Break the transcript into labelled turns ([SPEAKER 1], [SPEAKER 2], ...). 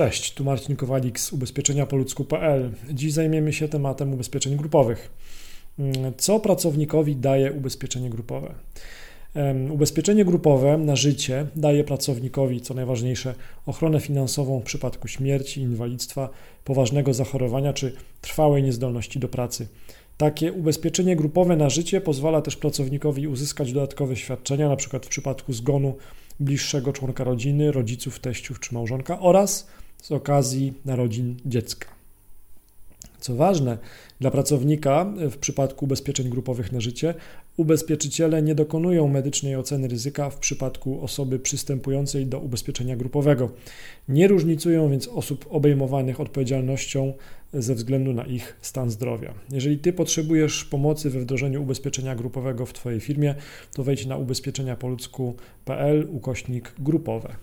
[SPEAKER 1] Cześć, tu Marcin Kowalik z ubezpieczeniapoludzku.pl. Dziś zajmiemy się tematem ubezpieczeń grupowych. Co pracownikowi daje ubezpieczenie grupowe? Ubezpieczenie grupowe na życie daje pracownikowi, co najważniejsze, ochronę finansową w przypadku śmierci, inwalidztwa, poważnego zachorowania czy trwałej niezdolności do pracy. Takie ubezpieczenie grupowe na życie pozwala też pracownikowi uzyskać dodatkowe świadczenia, np. w przypadku zgonu bliższego członka rodziny, rodziców, teściów czy małżonka oraz z okazji narodzin dziecka. Co ważne, dla pracownika w przypadku ubezpieczeń grupowych na życie ubezpieczyciele nie dokonują medycznej oceny ryzyka w przypadku osoby przystępującej do ubezpieczenia grupowego. Nie różnicują więc osób obejmowanych odpowiedzialnością ze względu na ich stan zdrowia. Jeżeli Ty potrzebujesz pomocy we wdrożeniu ubezpieczenia grupowego w Twojej firmie, to wejdź na ubezpieczeniapoludzku.pl ukośnik grupowe.